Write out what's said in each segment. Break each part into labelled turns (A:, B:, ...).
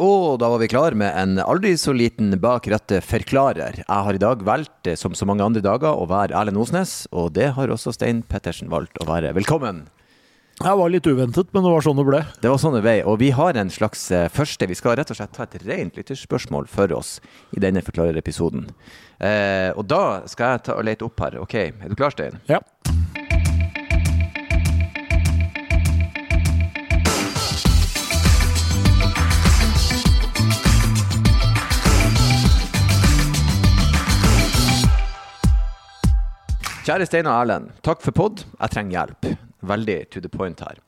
A: Og da var vi klar med en aldri så liten bak rattet forklarer. Jeg har i dag valgt, eh, som så mange andre dager, å være Erlend Osnes, og det har også Stein Pettersen valgt å være. Velkommen!
B: Det var litt uventet, men det var sånn det ble.
A: Det var sånn det ble, og vi har en slags eh, første Vi skal rett og slett ta et rent lytterspørsmål for oss i denne forklarerepisoden. Eh, og da skal jeg ta og lete opp her. Ok, er du klar, Stein?
B: Ja.
A: Kjære Stein og Erlend. Takk for pod. Jeg trenger hjelp. Veldig to the point her.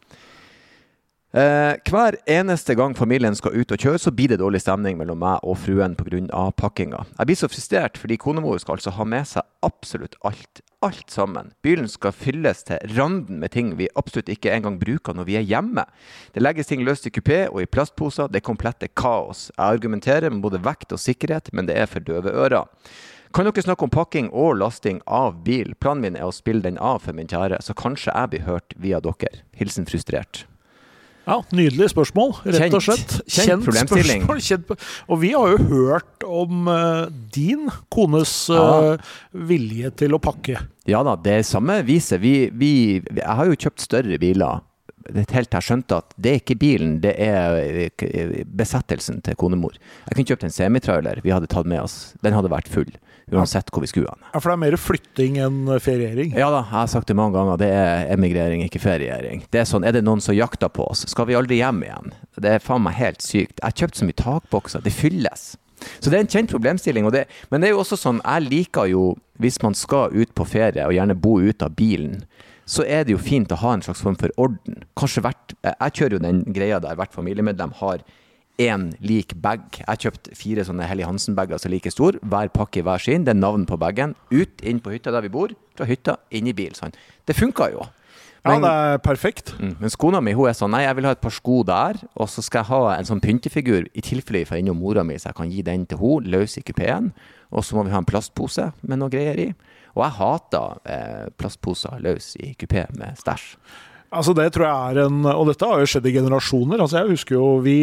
A: Eh, hver eneste gang familien skal ut og kjøre, så blir det dårlig stemning mellom meg og fruen pga. pakkinga. Jeg blir så frustrert fordi konemor skal altså ha med seg absolutt alt. Alt sammen. Bilen skal fylles til randen med ting vi absolutt ikke engang bruker når vi er hjemme. Det legges ting løst i kupé og i plastposer. Det er komplette kaos. Jeg argumenterer med både vekt og sikkerhet, men det er for døve ører. Kan dere snakke om pakking og lasting av bil? Planen min er å spille den av for min kjære, så kanskje jeg blir hørt via dere. Hilsen frustrert.
B: ja, Nydelig spørsmål, rett
A: Kjent-
B: og slett.
A: kjent problemstilling.
B: spørsmål, Kjent, og vi har jo hørt om uh, din kones
A: uh,
B: vilje til å pakke.
A: Ja da, det er samme viset. Vi, vi, jeg har jo kjøpt større biler. Det er helt til jeg skjønte at det er ikke bilen, det er eh, besettelsen til konemor. Jeg kunne kjøpt en semitrailer vi hadde tatt med oss. Den hadde vært full, uansett hvor vi skulle hen.
B: Ja, For det er mer flytting enn feriering.
A: Ja da, jeg har sagt det mange ganger. Det er emigrering, ikke feriering. Det Er sånn, er det noen som jakter på oss, skal vi aldri hjem igjen. Det er faen meg helt sykt. Jeg har kjøpt så mye takbokser. Det fylles. Så det er en kjent problemstilling. Og det, men det er jo også sånn, jeg liker jo, hvis man skal ut på ferie, og gjerne bo ut av bilen, så er det jo fint å ha en slags form for orden. Kanskje hvert Jeg kjører jo den greia der hvert familiemedlem har én lik bag. Jeg har kjøpt fire sånne Helly Hansen-bager som er like stor. Hver pakke i hver sin. Det er navn på bagen. Ut, inn på hytta der vi bor. Fra hytta, inn i bil. Sånn. Det funka jo.
B: Ja, det er perfekt.
A: Mm. Mens kona mi hun er sånn Nei, jeg vil ha et par sko der, og så skal jeg ha en sånn pyntefigur i tilfelle jeg får innom mora mi, så jeg kan gi den til henne løs i kupeen. Og så må vi ha en plastpose med noe greier i. Og jeg hater eh, plastposer løs i kupé med stæsj.
B: Altså det tror jeg er en, Og dette har jo skjedd i generasjoner. altså Jeg husker jo, Vi,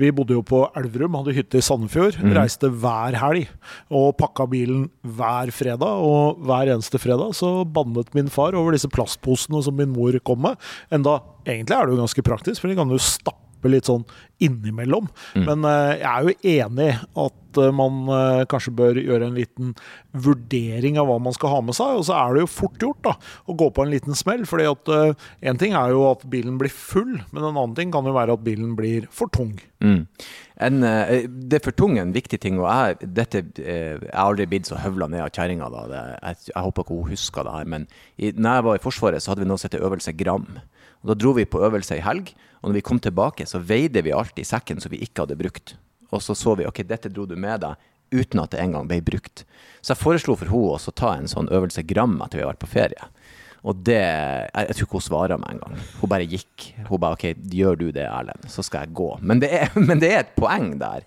B: vi bodde jo på Elverum, hadde hytte i Sandefjord. Reiste hver helg og pakka bilen hver fredag. Og hver eneste fredag så bannet min far over disse plastposene som min mor kom med. Enda egentlig er det jo ganske praktisk, for de kan jo stappe litt sånn innimellom. Men eh, jeg er jo enig at eh, man eh, kanskje bør gjøre en liten vurdering av hva man skal ha med seg. Og så er det jo fort gjort da, å gå på en liten smell. fordi at én ting er jo at bilen blir full, men en annen ting kan jo være at bilen blir for tung.
A: Mm. En, det er for tung en viktig ting, og jeg, dette, jeg har aldri blitt så høvla ned av kjerringa. Jeg, jeg håper ikke hun husker det her, men i, når jeg var i Forsvaret, så hadde vi noe som heter Øvelse Gram. Og Da dro vi på øvelse i helg, og når vi kom tilbake, så veide vi alt i sekken som vi ikke hadde brukt. Og så så vi ok, dette dro du med deg uten at det engang ble brukt. Så jeg foreslo for henne å ta en sånn Øvelse Gram etter vi har vært på ferie. Og det Jeg, jeg tror ikke hun svarer meg engang. Hun bare gikk. Hun bare OK, gjør du det, Erlend, så skal jeg gå. Men det er, men det er et poeng der.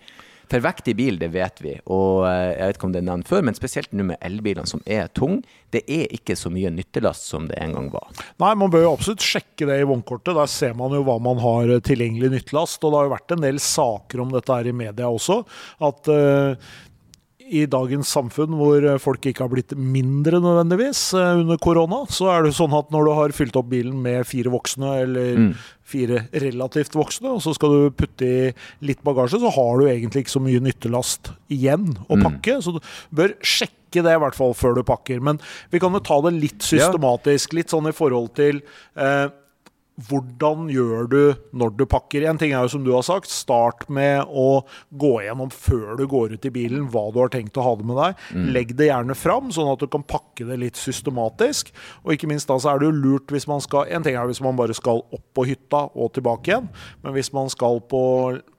A: For vekt i bil, det vet vi. Og eh, jeg vet ikke om det er nevnt før, men spesielt nå med elbilene som er tung, det er ikke så mye nyttelast som det en gang var.
B: Nei, man bør jo absolutt sjekke det i vognkortet. Der ser man jo hva man har eh, tilgjengelig nyttelast. Og det har jo vært en del saker om dette her i media også. At eh, i dagens samfunn hvor eh, folk ikke har blitt mindre nødvendigvis eh, under korona, så er det sånn at når du har fylt opp bilen med fire voksne eller fire relativt voksne, og så skal du putte i litt bagasje, så har du egentlig ikke så mye nyttelast igjen å pakke. Så du bør sjekke det i hvert fall før du pakker. Men vi kan jo ta det litt systematisk, litt sånn i forhold til eh, hvordan gjør du når du pakker? En ting er jo som du har sagt, start med å gå gjennom før du går ut i bilen hva du har tenkt å ha det med deg. Legg det gjerne fram, sånn at du kan pakke det litt systematisk. Og ikke minst da så er det jo lurt hvis man skal En ting er hvis man bare skal opp på hytta og tilbake igjen, men hvis man skal på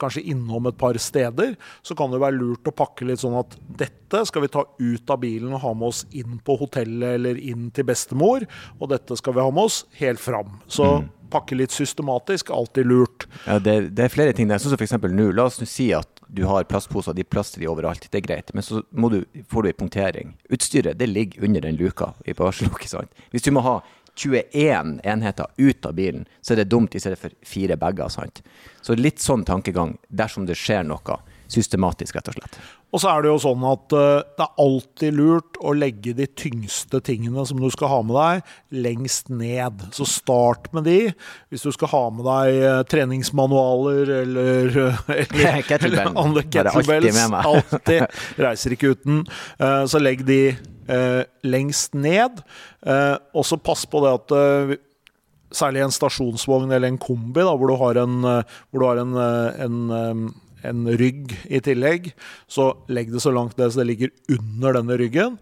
B: kanskje innom et par steder, så kan det være lurt å pakke litt sånn at dette skal vi ta ut av bilen og ha med oss inn på hotellet eller inn til bestemor, og dette skal vi ha med oss helt fram. Så pakke litt systematisk, alltid lurt.
A: Ja, det, det er flere ting der. Sånn som eksempel nå. La oss nå si at du har plastposer, de plaster de overalt. Det er greit. Men så du, får du ei punktering. Utstyret det ligger under den luka i bagasjelokket. Hvis du må ha 21 enheter ut av bilen, så er det dumt i stedet for fire bager. sant? Så litt sånn tankegang dersom det skjer noe systematisk, rett og slett.
B: Og så er det jo sånn at uh, det er alltid lurt å legge de tyngste tingene som du skal ha med deg, lengst ned. Så start med de. Hvis du skal ha med deg uh, treningsmanualer eller, uh, eller,
A: Kettlebell.
B: eller andre
A: alltid
B: kettlebells.
A: meg.
B: Alltid. Reiser ikke uten. så legg de lengst ned. og så pass på det at Særlig en stasjonsvogn eller en kombi, da, hvor du har en, du har en, en en rygg i tillegg, så legg det så langt ned så det ligger under denne ryggen.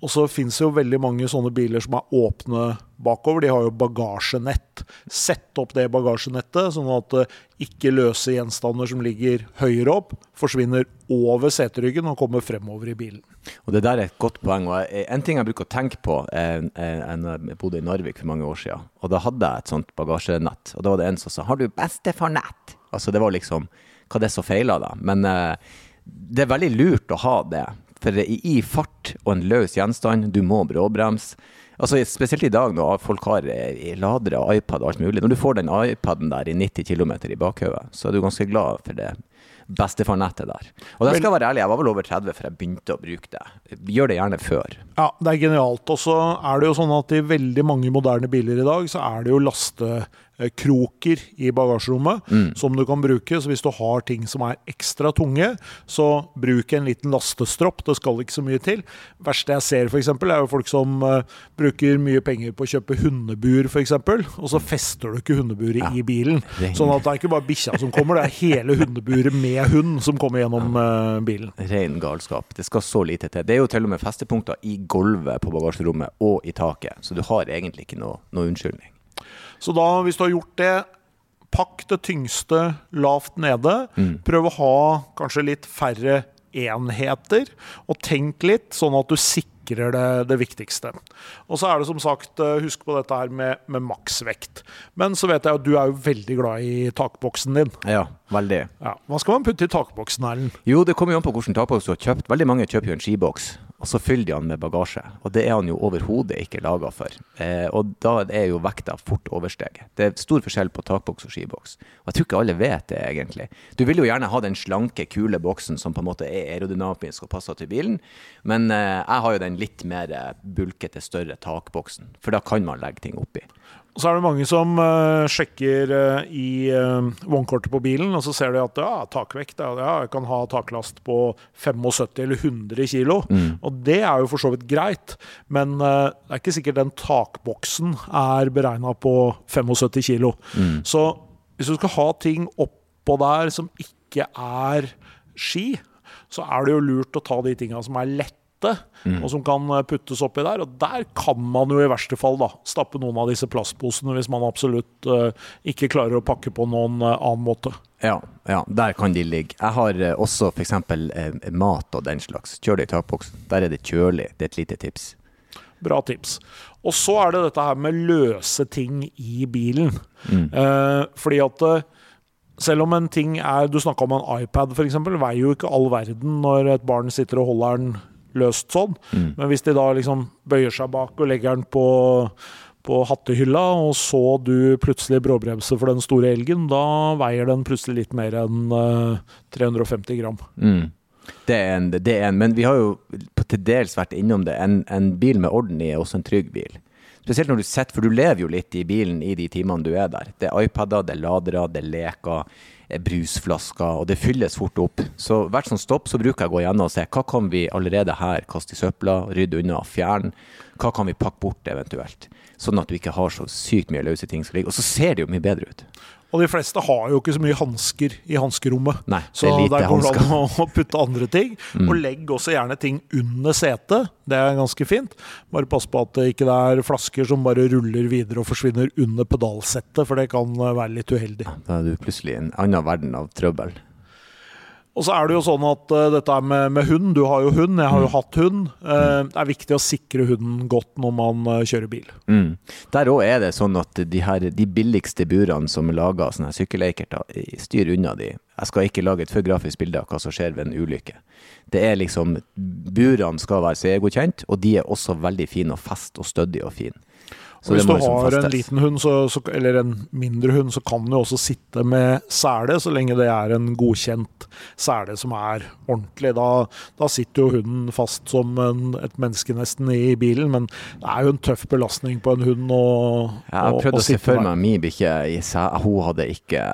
B: Og så fins det jo veldig mange sånne biler som er åpne bakover. De har jo bagasjenett. Sett opp det bagasjenettet, sånn at eh, ikke løse gjenstander som ligger høyere opp, forsvinner over seteryggen og kommer fremover i bilen.
A: Og Det der er et godt poeng. og En ting jeg bruker å tenke på Jeg bodde i Narvik for mange år siden, og da hadde jeg et sånt bagasjenett. Og da var det en som sa 'Har du bestefarnett?' Altså det var liksom hva det er som feiler, da. Men eh, det er veldig lurt å ha det. For i fart og en løs gjenstand, du må bråbremse. Altså, spesielt i dag når folk har eh, ladere og iPad og alt mulig. Når du får den iPaden der i 90 km i bakhodet, så er du ganske glad for det bestefarnettet der. Og det skal jeg være ærlig, jeg var vel over 30 før jeg begynte å bruke det. Gjør det gjerne før.
B: Ja, det er genialt. Og så er det jo sånn at i veldig mange moderne biler i dag, så er det jo laste kroker i bagasjerommet mm. som du kan bruke. Så hvis du har ting som er ekstra tunge, så bruk en liten lastestropp. Det skal ikke så mye til. Det verste jeg ser, f.eks., er jo folk som uh, bruker mye penger på å kjøpe hundebur, f.eks., og så fester du ikke hundeburet ja. i bilen. Sånn at det er ikke bare bikkja som kommer, det er hele hundeburet med hund som kommer gjennom uh, bilen.
A: Ren galskap. Det skal så lite til. Det er jo til og med festepunkter i gulvet på bagasjerommet og i taket, så du har egentlig ikke noe, noe unnskyldning.
B: Så da, hvis du har gjort det, pakk det tyngste lavt nede. Mm. Prøv å ha kanskje litt færre enheter, og tenk litt, sånn at du sikrer det, det viktigste. Og så er det som sagt, eh, husk på dette her med, med maksvekt. Men så vet jeg at du er jo veldig glad i takboksen din.
A: Ja, veldig.
B: Ja. Hva skal man putte i takboksen, Erlend?
A: Jo, det kommer jo an på hvilken takboks du har kjøpt. Veldig mange kjøper jo en skiboks og så fyller de han med bagasje. Og det er han jo overhodet ikke laga for. Eh, og da er jo vekta fort oversteget. Det er stor forskjell på takboks og skiboks. Og jeg tror ikke alle vet det, egentlig. Du vil jo gjerne ha den slanke, kule boksen som på en måte er aerodynamisk og passer til bilen, men eh, jeg har jo den litt mer bulkete, større takboksen. For da kan man legge ting oppi.
B: Og så er det mange som uh, sjekker uh, i uh, vognkortet på bilen, og så ser de at ja, takvekt ja, jeg kan ha taklast på 75 eller 100 kg. Mm. Og det er jo for så vidt greit, men det er ikke sikkert den takboksen er beregna på 75 kg. Mm. Så hvis du skal ha ting oppå der som ikke er ski, så er det jo lurt å ta de tinga som er lette mm. og som kan eh, puttes oppi der. Og der kan man jo i verste fall da, stappe noen av disse plastposene hvis man absolutt uh, ikke klarer å pakke på noen uh, annen måte.
A: Ja, ja, der kan de ligge. Jeg har uh, også f.eks. Mat og den slags. Kjør det i takboksen. Der er det kjølig. Det er et lite tips.
B: Bra tips. Og så er det dette her med løse ting i bilen. Mm. Fordi at selv om en ting er Du snakka om en iPad, f.eks. Veier jo ikke all verden når et barn sitter og holder den løst sånn. Mm. Men hvis de da liksom bøyer seg bak og legger den på, på hattehylla, og så du plutselig bråbremser for den store elgen, da veier den plutselig litt mer enn uh, eh, 350 gram.
A: Mm. Det er, en, det er en, men vi har jo til dels vært innom det. En, en bil med orden i er også en trygg bil. Spesielt når du sitter, for du lever jo litt i bilen i de timene du er der. Det er iPader, det er ladere, det er leker brusflasker, og det fylles fort opp. Så hvert sånn stopp så bruker jeg å gå gjennom og se hva kan vi allerede her kaste i søpla, rydde unna, fjerne. Hva kan vi pakke bort eventuelt? Sånn at du ikke har så sykt mye løse ting som ligger. Og så ser det jo mye bedre ut.
B: Og de fleste har jo ikke så mye hansker i hanskerommet.
A: Nei,
B: så der går det an å putte andre ting. Mm. Og legg også gjerne ting under setet. Det er ganske fint. Bare pass på at det ikke er flasker som bare ruller videre og forsvinner under pedalsettet, for det kan være litt uheldig.
A: Da er du plutselig i en annen verden av trøbbel.
B: Og så er det jo sånn at uh, dette med, med, hund, du har jo hund, jeg har jo mm. hatt hund. Uh, det er viktig å sikre hunden godt når man uh, kjører bil.
A: Mm. Der òg er det sånn at de, her, de billigste burene som lager sånne sykkelleiker, styr unna de. Jeg skal ikke lage et for grafisk bilde av hva som skjer ved en ulykke. Det er liksom Burene skal være CE-godkjent, og de er også veldig fine og fest og stødige og fine.
B: Så Hvis du liksom har en liten hund, så, så, eller en mindre hund, så kan du også sitte med sele, så lenge det er en godkjent sele som er ordentlig. Da, da sitter jo hunden fast som en, et menneske nesten i bilen, men det er jo en tøff belastning på en hund å,
A: Jeg har prøvd å, å se for meg min bikkje i sele. Hun hadde ikke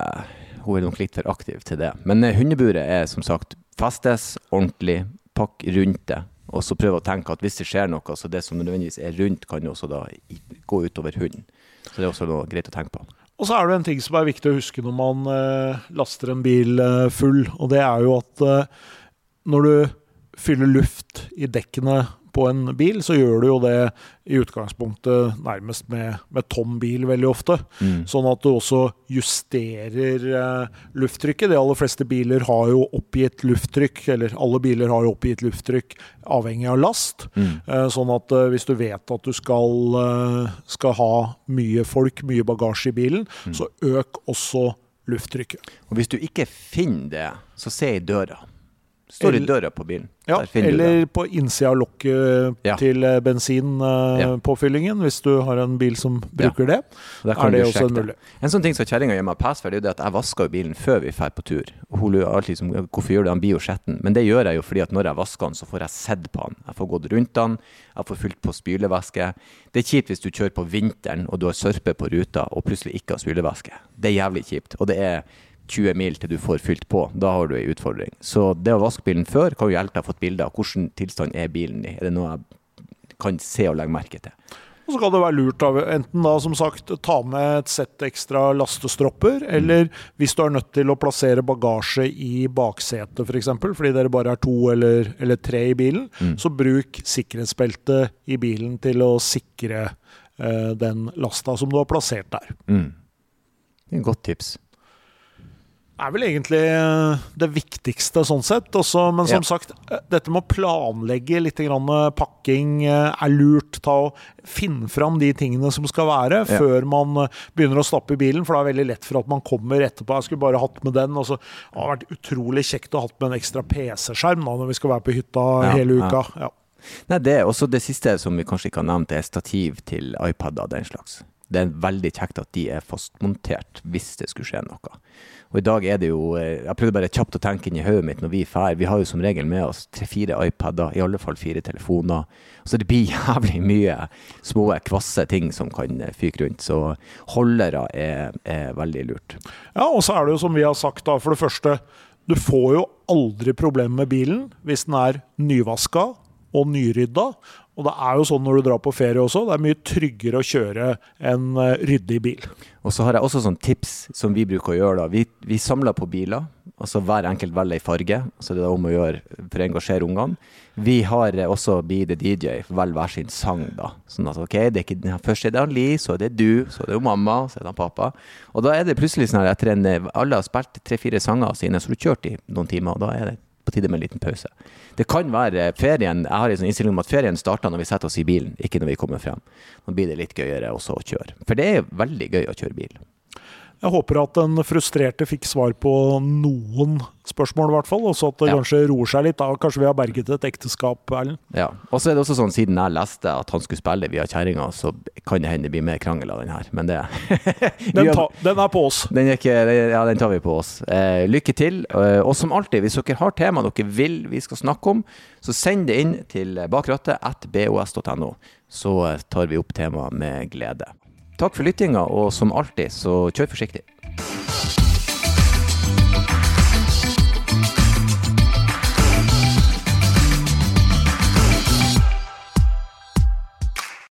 A: Hun er nok litt for aktiv til det. Men eh, hundeburet er som sagt festes ordentlig, pakk rundt det og så prøve å tenke at hvis det skjer noe, så det som nødvendigvis er rundt, kan jo også da gå utover hunden. Så det er også noe greit å tenke på.
B: Og så er det en ting som er viktig å huske når man eh, laster en bil eh, full, og det er jo at eh, når du fyller luft i dekkene på en bil, så gjør du jo det i utgangspunktet nærmest med, med tom bil veldig ofte. Mm. Sånn at du også justerer eh, lufttrykket. De aller fleste biler har jo oppgitt lufttrykk, eller alle biler har jo oppgitt lufttrykk avhengig av last. Mm. Eh, sånn at eh, hvis du vet at du skal, skal, ha mye folk, mye bagasje i bilen, mm. så øk også lufttrykket.
A: Og hvis du ikke finner det, så se i døra. Står i døra på bilen.
B: Ja, eller på innsida av lokket ja. til eh, bensinpåfyllingen, ja. hvis du har en bil som bruker ja. det. er det også en mulig.
A: En sånn ting som kjerringa gir meg pass for, det er at jeg vasker bilen før vi drar på tur. Og hun lurer alltid som, hvorfor gjør du Han blir jo skjetten. Men det gjør jeg jo fordi at når jeg vasker den, så får jeg sett på den. Jeg får gått rundt den, jeg får fylt på spylevæske. Det er kjipt hvis du kjører på vinteren og du har sørpe på ruta og plutselig ikke har spylevæske. Det er jævlig kjipt. Og det er 20 mil til du får fylt på. Da har du ei utfordring. Så det å vaske bilen før kan jo hjelpe deg å få et bilde av hvordan tilstand er bilen i. Er det noe jeg kan se og legge merke til?
B: Og så kan det være lurt av enten da som sagt ta med et sett ekstra lastestropper, mm. eller hvis du er nødt til å plassere bagasje i baksetet f.eks., for eksempel, fordi dere bare er to eller, eller tre i bilen, mm. så bruk sikkerhetsbeltet i bilen til å sikre eh, den lasta som du har plassert der. Mm.
A: Det er et godt tips
B: er vel egentlig eh, det viktigste sånn sett. Også, men som ja. sagt, eh, dette med å planlegge litt grann eh, pakking er lurt. Ta og Finne fram de tingene som skal være, ja. før man begynner å stappe i bilen. For det er veldig lett for at man kommer etterpå. Jeg skulle bare hatt med den. Og så det har vært utrolig kjekt å ha med en ekstra PC-skjerm når vi skal være på hytta ja, hele uka. Ja.
A: Nei, det også det siste som vi kanskje ikke har nevnt, er stativ til iPad og den slags. Det er veldig kjekt at de er fastmontert hvis det skulle skje noe. Og i dag er det jo eh, Jeg prøvde bare kjapt å tenke inn i hodet mitt når vi drar. Vi har jo som regel med oss tre-fire iPader, i alle fall fire telefoner. Så det blir jævlig mye små, kvasse ting som kan eh, fyke rundt. Så holdere er, er veldig lurt.
B: Ja, og så er det jo som vi har sagt, da. For det første, du får jo aldri problemer med bilen hvis den er nyvaska og nyrydda. Og det er jo sånn når du drar på ferie også, det er mye tryggere å kjøre en eh, ryddig bil.
A: Og så har jeg også sånn tips som vi bruker å gjøre. da. Vi, vi samler på biler. altså Hver enkelt velger ei farge. så Det er om å gjøre for å engasjere ungene. Vi har eh, også Be the DJ, vel hver sin sang. da. Sånn at ok, det er ikke, Først er det Ali, så er det du, så er det mamma, så er det pappa. Og da er det plutselig sånn at etter en, alle har spilt tre-fire sanger sine, så du kjørt i noen timer. og da er det på tide med en liten pause. Det kan være ferien Jeg har en sånn innstilling om at ferien starter når vi setter oss i bilen, ikke når vi kommer frem. Nå blir det litt gøyere også å kjøre. For det er veldig gøy å kjøre bil.
B: Jeg håper at den frustrerte fikk svar på noen spørsmål, i hvert fall. Og så at det ja. kanskje roer seg litt. Da kanskje vi har berget et ekteskap, Erlend.
A: Ja. Og så er det også sånn, siden jeg leste at han skulle spille via kjerringa, så kan det hende det blir mer krangel av den her. Men det
B: den, ta, den, er på oss.
A: Den er ikke, ja, den tar vi på oss. Eh, lykke til. Eh, og som alltid, hvis dere har tema dere vil vi skal snakke om, så send det inn til bakrattet at bos.no. Så tar vi opp temaet med glede. Takk for lyttinga, og som alltid, så kjør forsiktig.